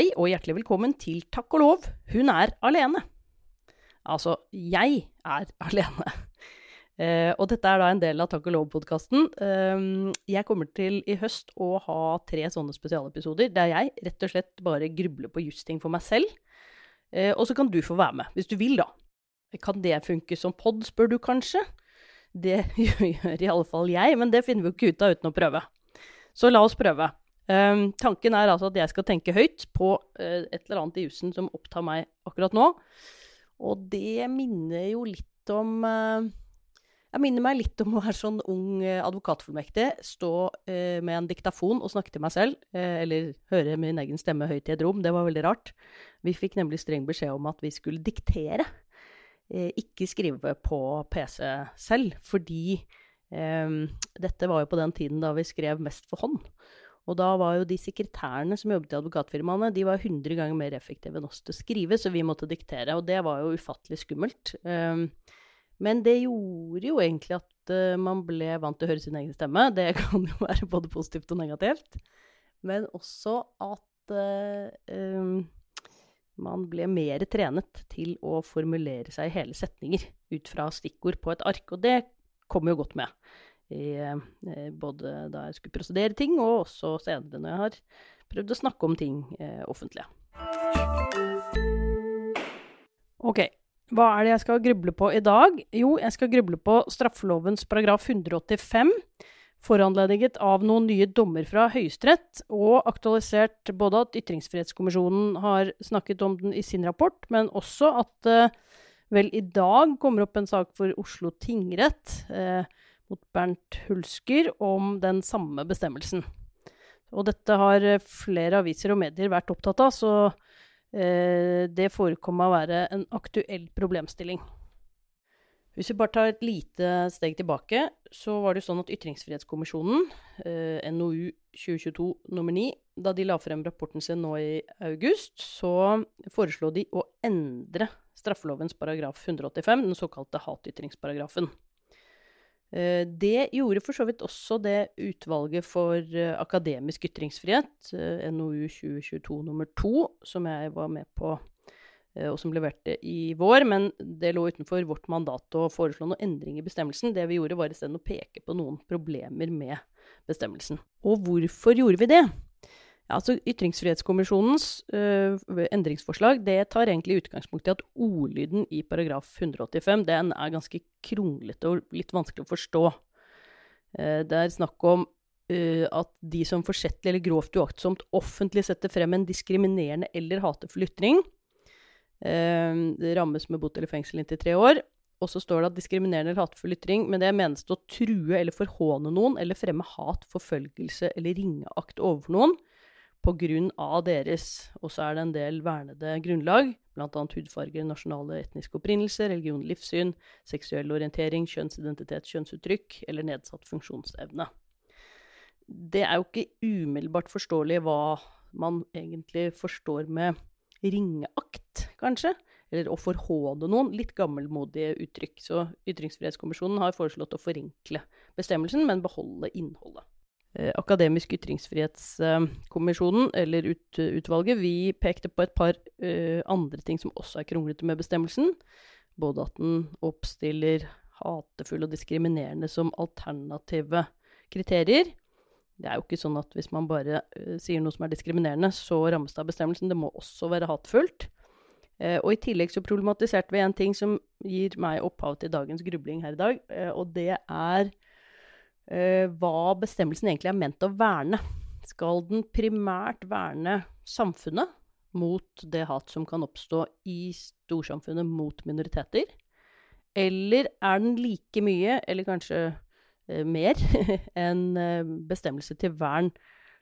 Hei og hjertelig velkommen til Takk og lov, hun er alene. Altså, jeg er alene. Eh, og dette er da en del av Takk og lov-podkasten. Eh, jeg kommer til i høst å ha tre sånne spesialepisoder der jeg rett og slett bare grubler på justing for meg selv. Eh, og så kan du få være med, hvis du vil, da. Kan det funke som pod, spør du kanskje? Det gjør i alle fall jeg, men det finner vi jo ikke ut av uten å prøve. Så la oss prøve. Um, tanken er altså at jeg skal tenke høyt på uh, et eller annet i jussen som opptar meg akkurat nå. Og det minner jo litt om uh, Jeg minner meg litt om å være sånn ung uh, advokatfullmektig. Stå med en diktafon og snakke til meg selv, eller høre min egen stemme høyt i et rom. Det var veldig rart. Vi fikk nemlig streng beskjed om at vi skulle diktere, ikke skrive på PC selv. Fordi um, dette var jo på den tiden da vi skrev mest for hånd. Og da var jo de sekretærene som jobbet i advokatfirmaene, de var 100 ganger mer effektive enn oss til å skrive, så vi måtte diktere. Og det var jo ufattelig skummelt. Um, men det gjorde jo egentlig at uh, man ble vant til å høre sin egen stemme. Det kan jo være både positivt og negativt. Men også at uh, man ble mer trenet til å formulere seg i hele setninger ut fra stikkord på et ark. Og det kom jo godt med i, eh, både da jeg skulle prosedere ting, og også senere når jeg har prøvd å snakke om ting eh, offentlig. Ok, hva er det jeg skal gruble på i dag? Jo, jeg skal gruble på straffelovens paragraf 185, foranlediget av noen nye dommer fra Høyesterett, og aktualisert både at Ytringsfrihetskommisjonen har snakket om den i sin rapport, men også at eh, vel i dag kommer opp en sak for Oslo tingrett. Eh, mot Bernt Hulsker om den samme bestemmelsen. Og dette har eh, flere aviser og medier vært opptatt av, så eh, det forekommer å være en aktuell problemstilling. Hvis vi bare tar et lite steg tilbake, så var det jo sånn at Ytringsfrihetskommisjonen, eh, NOU 2022 nummer 9, da de la frem rapporten sin nå i august, så foreslo de å endre straffelovens paragraf 185, den såkalte hatytringsparagrafen. Eh, det gjorde for så vidt også det utvalget for eh, akademisk ytringsfrihet, eh, NOU 2022 nummer to, som jeg var med på, og som leverte i vår. Men det lå utenfor vårt mandat å foreslå noen endring i bestemmelsen. Det vi gjorde, var isteden å peke på noen problemer med bestemmelsen. Og hvorfor gjorde vi det? Altså Ytringsfrihetskommisjonens uh, endringsforslag det tar egentlig utgangspunkt i at ordlyden i paragraf 185 den er ganske kronglete og litt vanskelig å forstå. Uh, det er snakk om uh, at de som forsettlig eller grovt uaktsomt offentlig setter frem en diskriminerende eller hatefull ytring, rammes med bot eller fengsel inntil tre år. Og så står det at diskriminerende eller hatefull ytring, men det menes det å true eller forhåne noen eller fremme hat, forfølgelse eller ringeakt overfor noen pga. deres. Og så er det en del vernede grunnlag, bl.a. hudfarge, nasjonale etniske opprinnelse, religion, livssyn, seksuell orientering, kjønnsidentitet, kjønnsuttrykk eller nedsatt funksjonsevne. Det er jo ikke umiddelbart forståelig hva man egentlig forstår med ringeakt, kanskje. Eller å forhåne noen. Litt gammelmodige uttrykk. Så Ytringsfrihetskommisjonen har foreslått å forenkle bestemmelsen, men beholde innholdet. Eh, Akademisk ytringsfrihetskommisjonen, eller ut, utvalget, vi pekte på et par uh, andre ting som også er kronglete med bestemmelsen. Både at den oppstiller hatefulle og diskriminerende som alternative kriterier. Det er jo ikke sånn at hvis man bare uh, sier noe som er diskriminerende, så rammes det av bestemmelsen. Det må også være hatefullt. Uh, og i tillegg så problematiserte vi en ting som gir meg opphav til dagens grubling her i dag, og det er hva bestemmelsen egentlig er ment å verne. Skal den primært verne samfunnet mot det hat som kan oppstå i storsamfunnet mot minoriteter? Eller er den like mye, eller kanskje uh, mer, en uh, bestemmelse til vern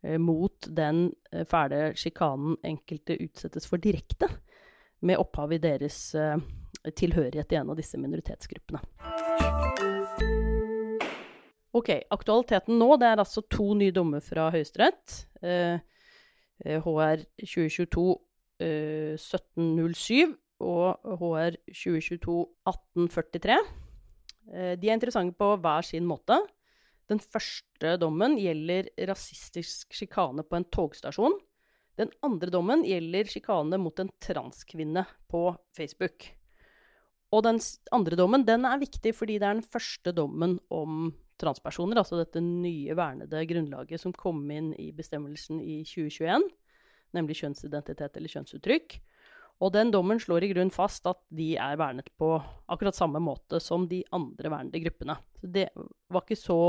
mot den fæle sjikanen enkelte utsettes for direkte, med opphav i deres tilhørighet i en av disse minoritetsgruppene? Ok, Aktualiteten nå det er altså to nye dommer fra Høyesterett. Eh, HR 2022 eh, 1707 og HR 2022 1843. Eh, de er interessante på hver sin måte. Den første dommen gjelder rasistisk sjikane på en togstasjon. Den andre dommen gjelder sjikane mot en transkvinne på Facebook. Og den andre dommen den er viktig fordi det er den første dommen om transpersoner, altså dette nye vernede grunnlaget som kom inn i bestemmelsen i 2021, nemlig kjønnsidentitet eller kjønnsuttrykk. Og den dommen slår i grunn fast at de er vernet på akkurat samme måte som de andre vernede gruppene. Så det var ikke så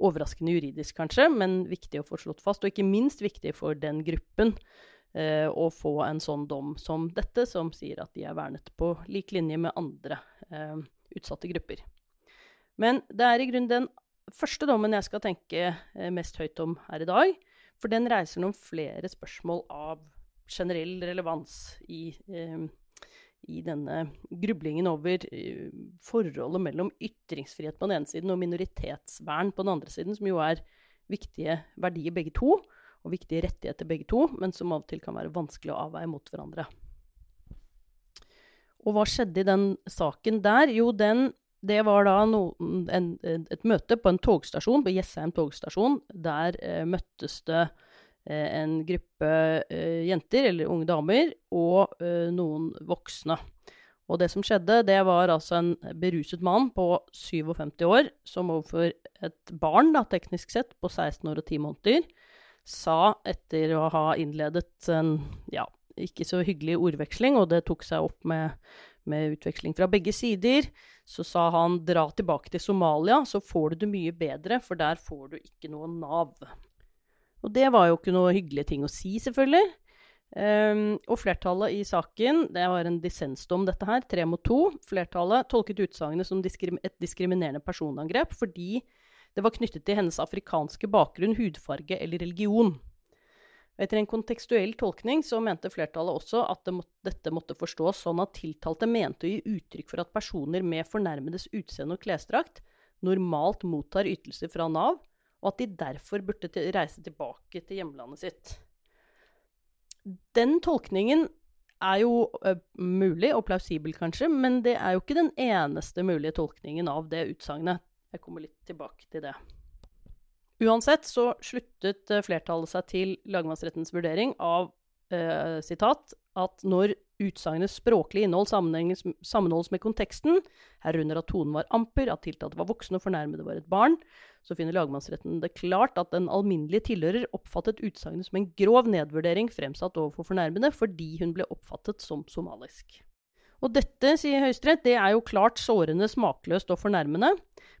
overraskende juridisk, kanskje, men viktig å få slått fast. Og ikke minst viktig for den gruppen eh, å få en sånn dom som dette, som sier at de er vernet på lik linje med andre eh, utsatte grupper. Men det er i grunnen den første dommen jeg skal tenke eh, mest høyt om her i dag. For den reiser noen flere spørsmål av generell relevans i, eh, i denne grublingen over uh, forholdet mellom ytringsfrihet på den ene siden og minoritetsvern på den andre siden, som jo er viktige verdier begge to, og viktige rettigheter begge to, men som av og til kan være vanskelig å avveie mot hverandre. Og hva skjedde i den saken der? Jo, den det var da noen, en, et møte på en togstasjon, på Jessheim togstasjon. Der eh, møttes det eh, en gruppe eh, jenter, eller unge damer, og eh, noen voksne. Og det som skjedde, det var altså en beruset mann på 57 år som overfor et barn, da, teknisk sett, på 16 år og 10 måneder, sa etter å ha innledet en ja, ikke så hyggelig ordveksling, og det tok seg opp med med utveksling fra begge sider. Så sa han dra tilbake til Somalia, så får du det mye bedre, for der får du ikke noe Nav. Og det var jo ikke noe hyggelige ting å si, selvfølgelig. Um, og flertallet i saken, det var en dissensdom, dette her, tre mot to. Flertallet tolket utsagnet som diskrim et diskriminerende personangrep fordi det var knyttet til hennes afrikanske bakgrunn, hudfarge eller religion. Etter en kontekstuell tolkning så mente flertallet også at det må, dette måtte forstås sånn at tiltalte mente å gi uttrykk for at personer med fornærmedes utseende og klesdrakt normalt mottar ytelser fra Nav, og at de derfor burde til, reise tilbake til hjemlandet sitt. Den tolkningen er jo ø, mulig, og plausibel kanskje, men det er jo ikke den eneste mulige tolkningen av det utsagnet. Jeg kommer litt tilbake til det. Uansett så sluttet eh, flertallet seg til lagmannsrettens vurdering av eh, sitat, at når utsagnets språklige innhold sammenholdes med konteksten, herunder at tonen var amper, at tiltalte var voksen og fornærmede var et barn, så finner lagmannsretten det klart at den alminnelige tilhører oppfattet utsagnet som en grov nedvurdering fremsatt overfor fornærmede fordi hun ble oppfattet som somalisk. Og dette, sier Høyesterett, det er jo klart sårende, smakløst og fornærmende,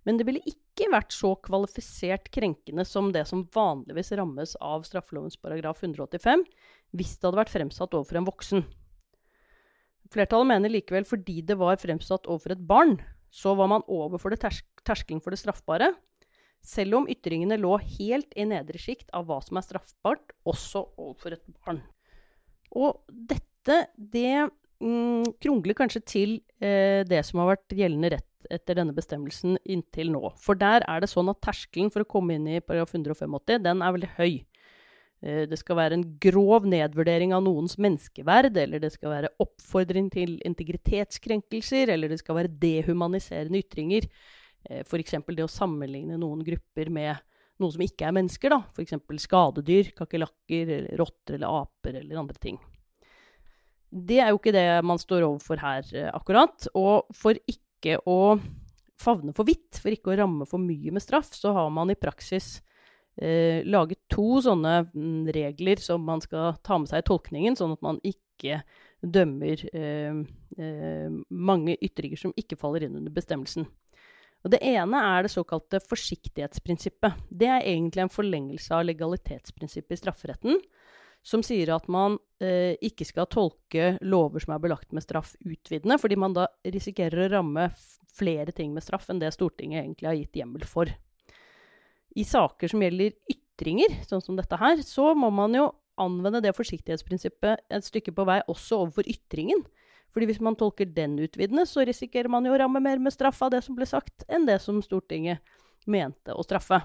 men det ville ikke vært så kvalifisert krenkende som det som vanligvis rammes av straffelovens paragraf 185, hvis det hadde vært fremsatt overfor en voksen. Flertallet mener likevel fordi det var fremsatt overfor et barn, så var man overfor det tersk terskelen for det straffbare, selv om ytringene lå helt i nedre sjikt av hva som er straffbart, også overfor et barn. Og dette, det mm, krongler kanskje til eh, det som har vært gjeldende rett etter denne bestemmelsen inntil nå. For der er det sånn at terskelen for å komme inn i paragraf 185, den er veldig høy. Eh, det skal være en grov nedvurdering av noens menneskeverd, eller det skal være oppfordring til integritetskrenkelser, eller det skal være dehumaniserende ytringer. Eh, F.eks. det å sammenligne noen grupper med noe som ikke er mennesker. F.eks. skadedyr, kakerlakker, rotter eller aper eller andre ting. Det er jo ikke det man står overfor her, eh, akkurat. Og for ikke å favne for vidt, for ikke å ramme for mye med straff, så har man i praksis eh, laget to sånne mm, regler som man skal ta med seg i tolkningen, sånn at man ikke dømmer eh, eh, mange ytringer som ikke faller inn under bestemmelsen. Og Det ene er det såkalte forsiktighetsprinsippet. Det er egentlig en forlengelse av legalitetsprinsippet i strafferetten som sier at man eh, ikke skal tolke lover som er belagt med straff, utvidende, fordi man da risikerer å ramme flere ting med straff enn det Stortinget egentlig har gitt hjemmel for. I saker som gjelder ytringer, sånn som dette her, så må man jo anvende det forsiktighetsprinsippet et stykke på vei også overfor ytringen. Fordi hvis man tolker den utvidende, så risikerer man jo å ramme mer med straff av det som ble sagt, enn det som Stortinget mente å straffe.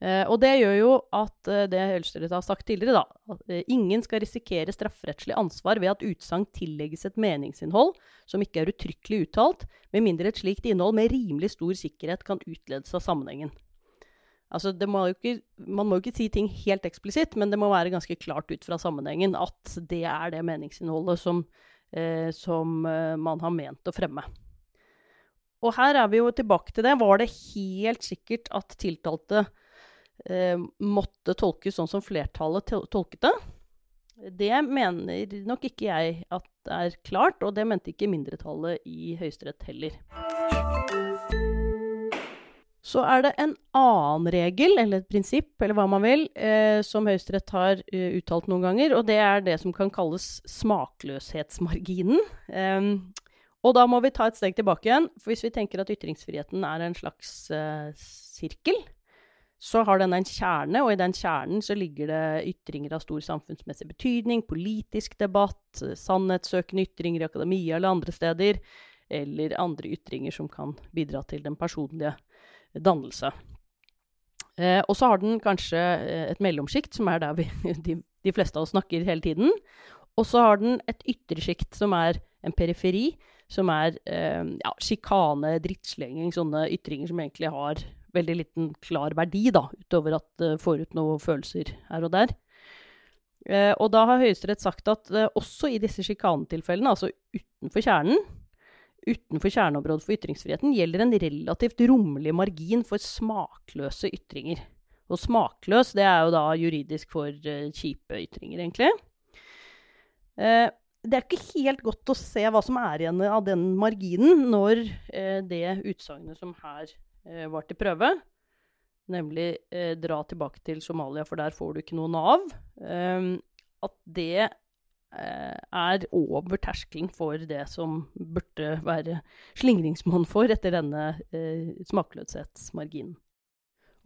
Eh, og det gjør jo at eh, det Høyesterett har sagt tidligere, da, at eh, ingen skal risikere strafferettslig ansvar ved at utsagn tillegges et meningsinnhold som ikke er uttrykkelig uttalt, med mindre et slikt innhold med rimelig stor sikkerhet kan utledes av sammenhengen. Altså, må ikke, man må jo ikke si ting helt eksplisitt, men det må være ganske klart ut fra sammenhengen at det er det meningsinnholdet som, eh, som man har ment å fremme. Og her er vi jo tilbake til det. Var det helt sikkert at tiltalte måtte tolkes sånn som flertallet tolket det? Det mener nok ikke jeg at er klart, og det mente ikke mindretallet i Høyesterett heller. Så er det en annen regel, eller et prinsipp, eller hva man vil, eh, som Høyesterett har uh, uttalt noen ganger, og det er det som kan kalles smakløshetsmarginen. Um, og da må vi ta et steg tilbake igjen, for hvis vi tenker at ytringsfriheten er en slags uh, sirkel, så har den en kjerne, og i den kjernen så ligger det ytringer av stor samfunnsmessig betydning, politisk debatt, sannhetssøkende ytringer i akademia eller andre steder, eller andre ytringer som kan bidra til den personlige dannelse. Eh, og så har den kanskje eh, et mellomsjikt, som er der vi, de, de, fleste av oss snakker hele tiden. Og så har den et ytre som er en periferi, som er eh, ja, sjikane, drittslenging, sånne ytringer som egentlig har veldig liten klar verdi, da, utover at det uh, får ut noen følelser her og der. Eh, og da har Høyesterett sagt at eh, også i disse sjikanetilfellene, altså utenfor kjernen, utenfor kjerneområdet for ytringsfriheten gjelder en relativt rommelig margin for smakløse ytringer. Og smakløs, det er jo da juridisk for kjipe ytringer, egentlig. Det er ikke helt godt å se hva som er igjen av den marginen når det utsagnet som her var til prøve, nemlig 'dra tilbake til Somalia, for der får du ikke noe Nav', at det Eh, er over terskelen for det som burde være slingringsmonn for etter denne eh, smakløshetsmarginen.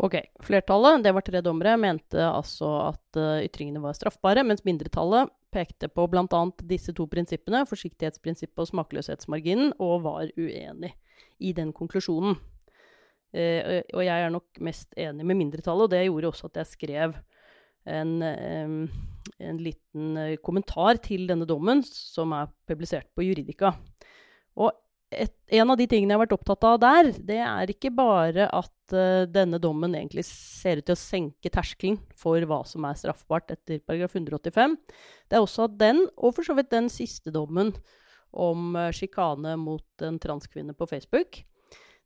Ok, Flertallet, det var tre dommere, mente altså at ytringene var straffbare, mens mindretallet pekte på bl.a. disse to prinsippene, forsiktighetsprinsippet og smakløshetsmarginen, og var uenig i den konklusjonen. Uh, og jeg er nok mest enig med mindretallet, og det gjorde også at jeg skrev en, en liten eh, kommentar til denne dommen, som er publisert på Juridika. Og et, en av de tingene jeg har vært opptatt av der, det er ikke bare at uh, denne dommen egentlig ser ut til å senke terskelen for hva som er straffbart etter paragraf 185. Det er også at den, og for så vidt den siste dommen om uh, sjikane mot en transkvinne på Facebook,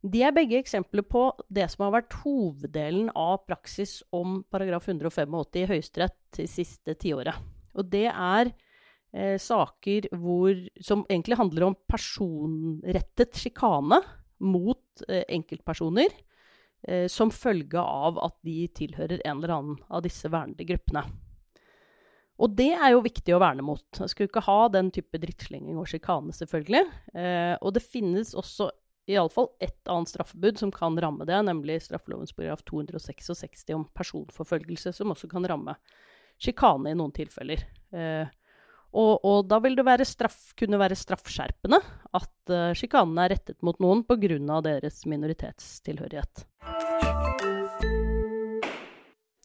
de er begge eksempler på det som har vært hoveddelen av praksis om paragraf 185 i Høyesterett det siste tiåret. Og det er eh, saker hvor, som egentlig handler om personrettet sjikane mot eh, enkeltpersoner eh, som følge av at de tilhører en eller annen av disse vernede gruppene. Og det er jo viktig å verne mot. Jeg skulle ikke ha den type drittslenging og sjikane, selvfølgelig. Eh, og det finnes også iallfall ett annet straffebud som kan ramme det, nemlig straffelovens paragraf 266 om personforfølgelse, som også kan ramme sjikane i noen tilfeller. Eh, og, og, da vil det være straff, kunne være straffskjerpende at uh, sjikanen er rettet mot noen pga. deres minoritetstilhørighet.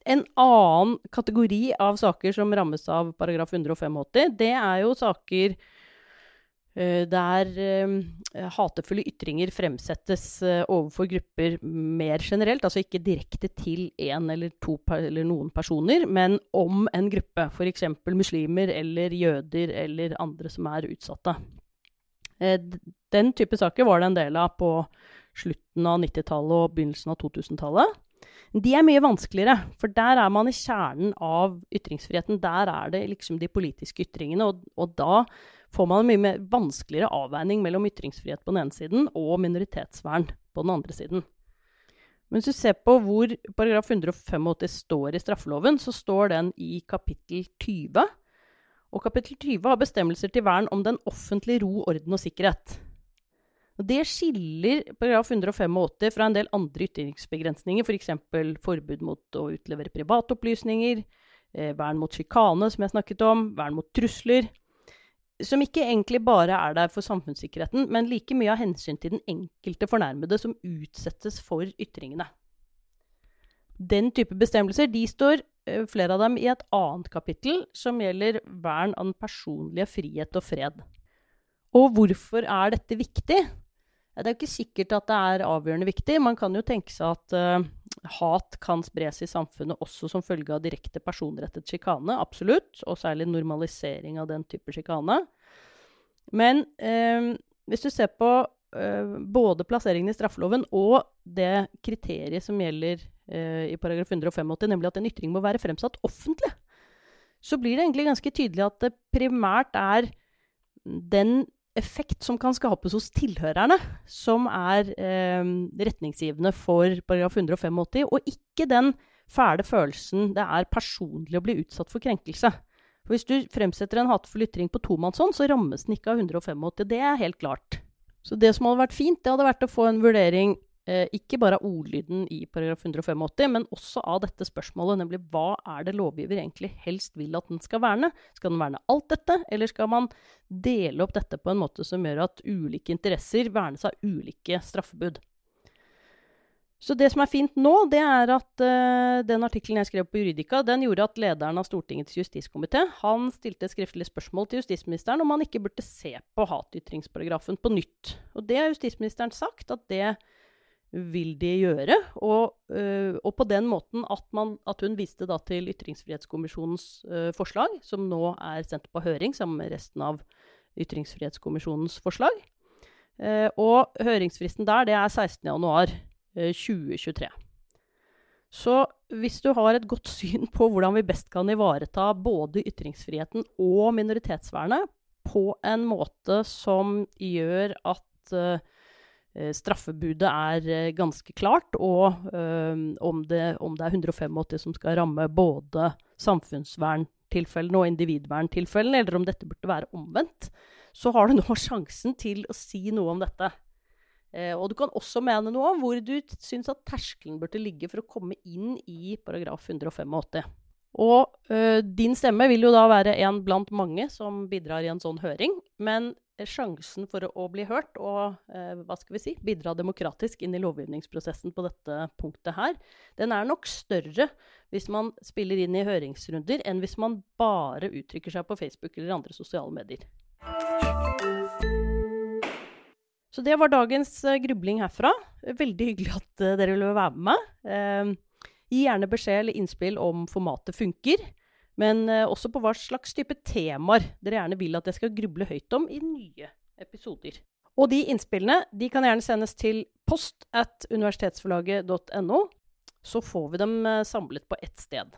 En annen kategori av saker som rammes av paragraf 185, det er jo saker der uh, hatefulle ytringer fremsettes uh, overfor grupper mer generelt, altså ikke direkte til én eller to eller noen personer, men om en gruppe, f.eks. muslimer eller jøder eller andre som er utsatte. Den type saker var det en del av på slutten av 90-tallet og begynnelsen av 2000-tallet. De er mye vanskeligere, for der er man i kjernen av ytringsfriheten. Der er det liksom de politiske ytringene, og, og da får man en mye vanskeligere avveining mellom ytringsfrihet på den ene siden og minoritetsvern på den andre siden. Men hvis du ser på hvor paragraf 185 står i straffeloven, så står den i kapittel 20. Og kapittel 20 har bestemmelser til vern om den offentlige ro, orden og sikkerhet. Det skiller paragraf 185 fra en del andre ytringsbegrensninger, f.eks. For forbud mot å utlevere privatopplysninger, eh, vern mot sjikane, som jeg snakket om, vern mot trusler som ikke egentlig bare er der for samfunnssikkerheten, men like mye av hensyn til den enkelte fornærmede som utsettes for ytringene. Den type bestemmelser de står eh, flere av dem i et annet kapittel, som gjelder vern av den personlige frihet og fred. Og hvorfor er dette viktig? Det er jo ikke sikkert at det er avgjørende viktig. Man kan jo tenke seg at uh, hat kan spres i samfunnet også som følge av direkte personrettet sjikane. Absolutt. Og særlig normalisering av den type sjikane. Men uh, hvis du ser på uh, både plasseringen i straffeloven og det kriteriet som gjelder i paragraf 185, nemlig at en ytring må være fremsatt offentlig, så blir det egentlig ganske tydelig at det primært er den effekt som kan skapes hos tilhørerne, som er eh, retningsgivende for paragraf 185, og ikke den fæle følelsen det er personlig å bli utsatt for krenkelse. For Hvis du fremsetter en hatefull ytring på tomannshånd, så rammes den ikke av 185. Det er helt klart. Så det som hadde vært fint, det hadde vært å få en vurdering ikke bare av ordlyden i paragraf 185, men også av dette spørsmålet, nemlig hva er det lovgiver egentlig helst vil at den skal verne? Skal den verne alt dette, eller skal man dele opp dette på en måte som gjør at ulike interesser vernes av ulike straffebud? Så det som er fint nå, det er at uh, den artikkelen jeg skrev på Juridika, den gjorde at lederen av Stortingets justiskomité han stilte et skriftlig spørsmål til justisministeren om han ikke burde se på hatytringsparagrafen på nytt. Og det har justisministeren sagt at det vil de gjøre. Og, øh, og på den måten at, man, at, hun viste til Ytringsfrihetskommisjonens uh, forslag, som nå er sendt på høring sammen med resten av Ytringsfrihetskommisjonens forslag. Uh, og høringsfristen der, det er 16.1.2023. Så hvis du har et godt syn på hvordan vi best kan ivareta både ytringsfriheten og minoritetsvernet på en måte som gjør at uh, Eh, straffebudet er eh, ganske klart, og øh, om, det, om, det, er 185 som skal ramme både samfunnsverntilfellene og individverntilfellene, eller om dette burde være omvendt, så har du nå sjansen til å si noe om dette. Eh, og du kan også mene noe om hvor du syns at terskelen burde ligge for å komme inn i paragraf 185. Og ø, din stemme vil jo da være en blant mange som bidrar i en sånn høring. Men sjansen for å, bli hørt og eh, hva skal vi si, bidra demokratisk inn i lovgivningsprosessen på dette punktet her, den er nok større hvis man spiller inn i høringsrunder, enn hvis man bare uttrykker seg på Facebook eller andre sosiale medier. Så det var dagens uh, grubling herfra. Veldig hyggelig at dere ville være med gi gjerne beskjed eller innspill om formatet funker. Men uh, også på hva slags type temaer dere gjerne vil at jeg skal gruble høyt om i nye episoder. Og de innspillene de kan gjerne sendes til post at universitetsforlaget.no. Så får vi dem uh, samlet på ett sted.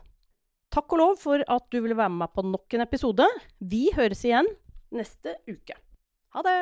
Takk og lov for at du ville være med meg på nok en episode. Vi høres igjen neste uke. Ha det!